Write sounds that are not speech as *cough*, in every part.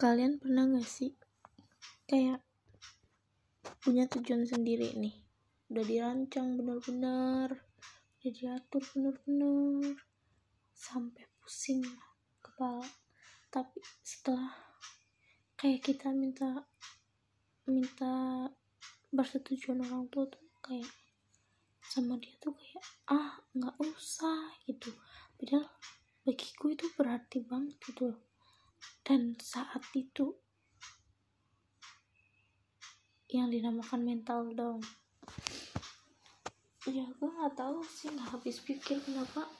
kalian pernah gak sih kayak punya tujuan sendiri nih? Udah dirancang bener-bener udah diatur bener-bener sampai pusing kepala. Tapi setelah kayak kita minta minta persetujuan orang tua tuh kayak sama dia tuh kayak ah nggak usah gitu. Padahal bagiku itu berarti banget gitu dan saat itu yang dinamakan mental down. Ya gue nggak tahu sih nggak habis pikir kenapa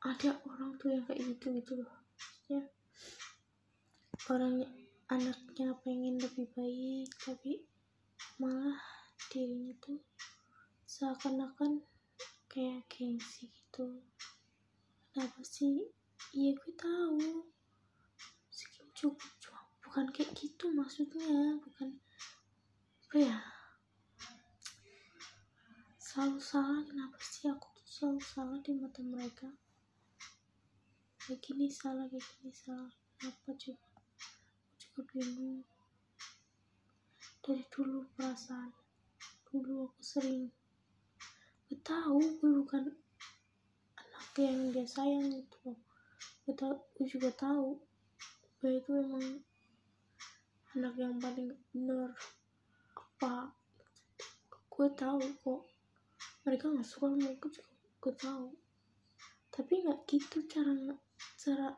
ada orang tuh yang kayak gitu gitu loh. Ya orang anaknya pengen lebih baik tapi malah dirinya tuh seakan-akan kayak gengsi gitu. Kenapa sih? Iya gue tahu cukup bukan kayak gitu maksudnya. Bukan. Apa ya? Selalu salah. Kenapa sih aku tuh selalu salah di mata mereka? Kayak gini salah kayak gini salah. Kenapa coba aku juga bingung. Dari dulu perasaan. Dulu aku sering gue tahu gue bukan anak yang dia sayang gitu. Gue tahu gue juga tahu gue itu emang anak yang paling bener. Apa? Gue tahu kok. Mereka nggak suka sama gue juga gue tahu. Tapi nggak gitu cara cara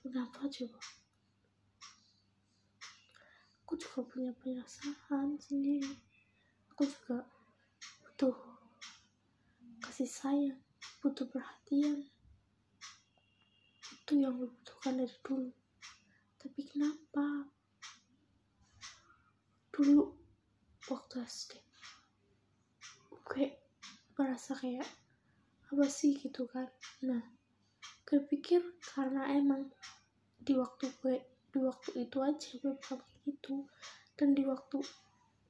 kenapa coba? Aku juga punya perasaan sendiri. Aku juga butuh kasih sayang butuh perhatian. Itu yang gue butuhkan dari dulu. Tapi kenapa? Dulu waktu SD gue merasa kayak apa sih gitu kan? Nah gue pikir karena emang di waktu gue di waktu itu aja gue kayak gitu. Dan di waktu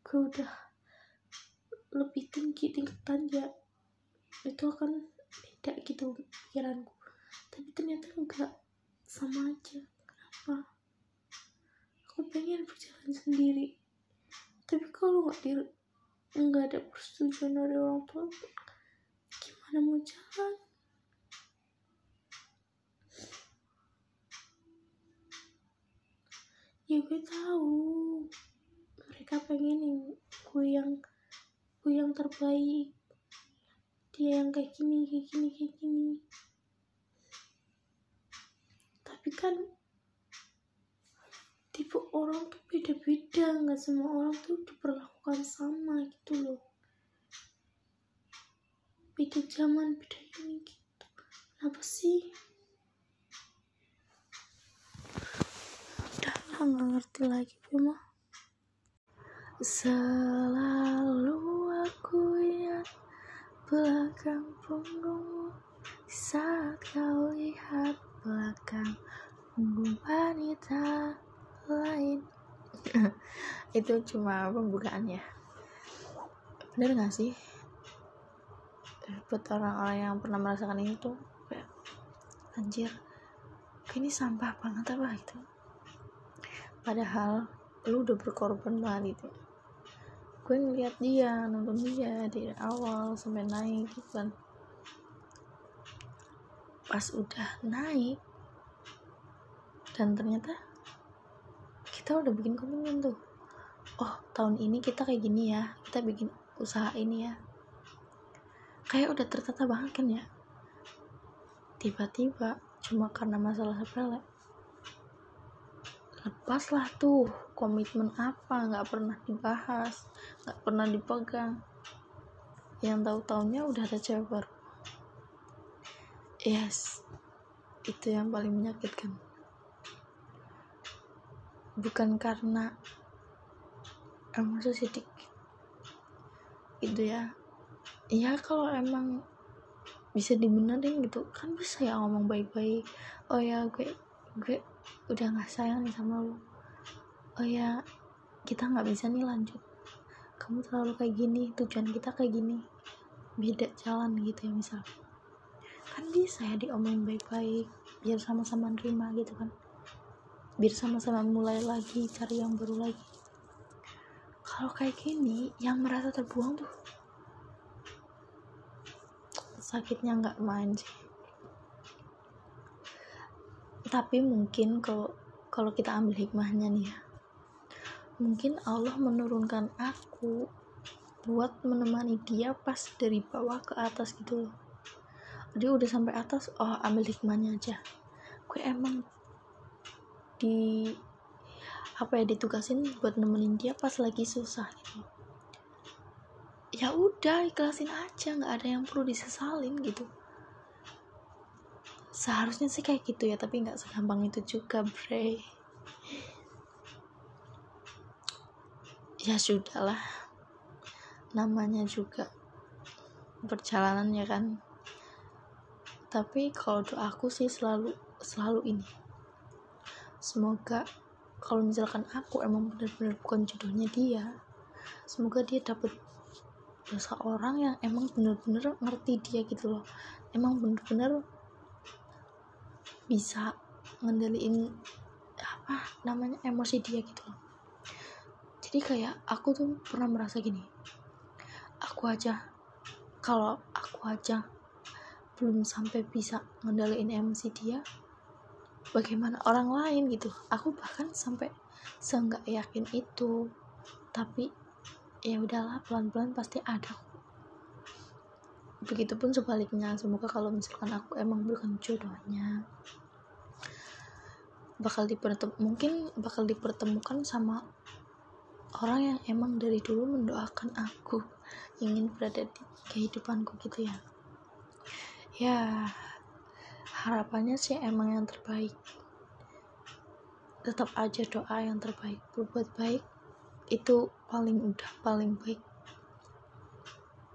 gue udah lebih tinggi tingkatan ya itu akan beda gitu pikiranku. Tapi ternyata enggak. Sama aja. Kenapa? Aku pengen berjalan sendiri. Tapi kalau nggak di nggak ada persetujuan dari orang tua gimana mau jalan? Ya gue tahu. Mereka pengen yang gue yang gue yang terbaik dia yang kayak gini kayak gini kayak gini. Tapi kan tipe orang tuh beda-beda. Nggak semua orang tuh diperlakukan sama gitu loh. Beda zaman beda ini gitu. Kenapa sih? Udah lah nggak ngerti lagi gue mah selalu aku ingat belakang punggungmu saat kau lihat belakang punggung wanita lain. *laughs* Itu cuma pembukaannya. Bener gak sih? Buat orang-orang yang pernah merasakan ini tuh kayak anjir ini sampah banget apa gitu? Padahal lu udah berkorban banget itu gue ngeliat dia nonton dia dari awal sampai naik gitu kan. Pas udah naik dan ternyata kita udah bikin komitmen tuh. Oh tahun ini kita kayak gini ya kita bikin usaha ini ya. Kayak udah tertata banget kan ya. Tiba-tiba cuma karena masalah sepele lepaslah tuh komitmen apa nggak pernah dibahas nggak pernah dipegang. Yang tahu tahunnya udah ada cewek baru yes itu yang paling menyakitkan. Bukan karena emosi sedikit. Itu ya. Ya kalau emang bisa dibenerin gitu kan bisa ya ngomong baik-baik. Oh ya gue gue udah nggak sayang nih sama lu. Oh ya kita nggak bisa nih lanjut. Kamu terlalu kayak gini tujuan kita kayak gini. Beda jalan gitu ya misal. Kan bisa ya diomongin baik-baik biar sama-sama nerima gitu kan. Biar sama-sama mulai lagi cari yang baru lagi. Kalau kayak gini yang merasa terbuang tuh sakitnya nggak main sih tapi mungkin kalau kalau kita ambil hikmahnya nih ya mungkin Allah menurunkan aku buat menemani dia pas dari bawah ke atas gitu loh. Dia udah sampai atas oh ambil hikmahnya aja. Gue emang di apa ya ditugasin buat nemenin dia pas lagi susah gitu. Ya udah ikhlasin aja nggak ada yang perlu disesalin gitu seharusnya sih kayak gitu ya tapi nggak segampang itu juga bre. Ya sudahlah. Namanya juga perjalanan ya kan. Tapi kalau doaku sih selalu selalu ini. Semoga kalau misalkan aku emang benar-benar bukan jodohnya dia semoga dia dapat seorang yang emang benar-benar ngerti dia gitu loh. Emang benar-benar bisa ngendaliin apa namanya emosi dia gitu. Loh jadi kayak aku tuh pernah merasa gini aku aja kalau aku aja belum sampai bisa ngendaliin emosi dia bagaimana orang lain gitu. Aku bahkan sampai seenggak yakin itu tapi ya udahlah pelan-pelan pasti ada begitupun sebaliknya semoga kalau misalkan aku emang bukan jodohnya bakal dipertem mungkin bakal dipertemukan sama orang yang emang dari dulu mendoakan aku ingin berada di kehidupanku gitu ya. Ya harapannya sih emang yang terbaik. Tetap aja doa yang terbaik berbuat baik itu paling udah paling baik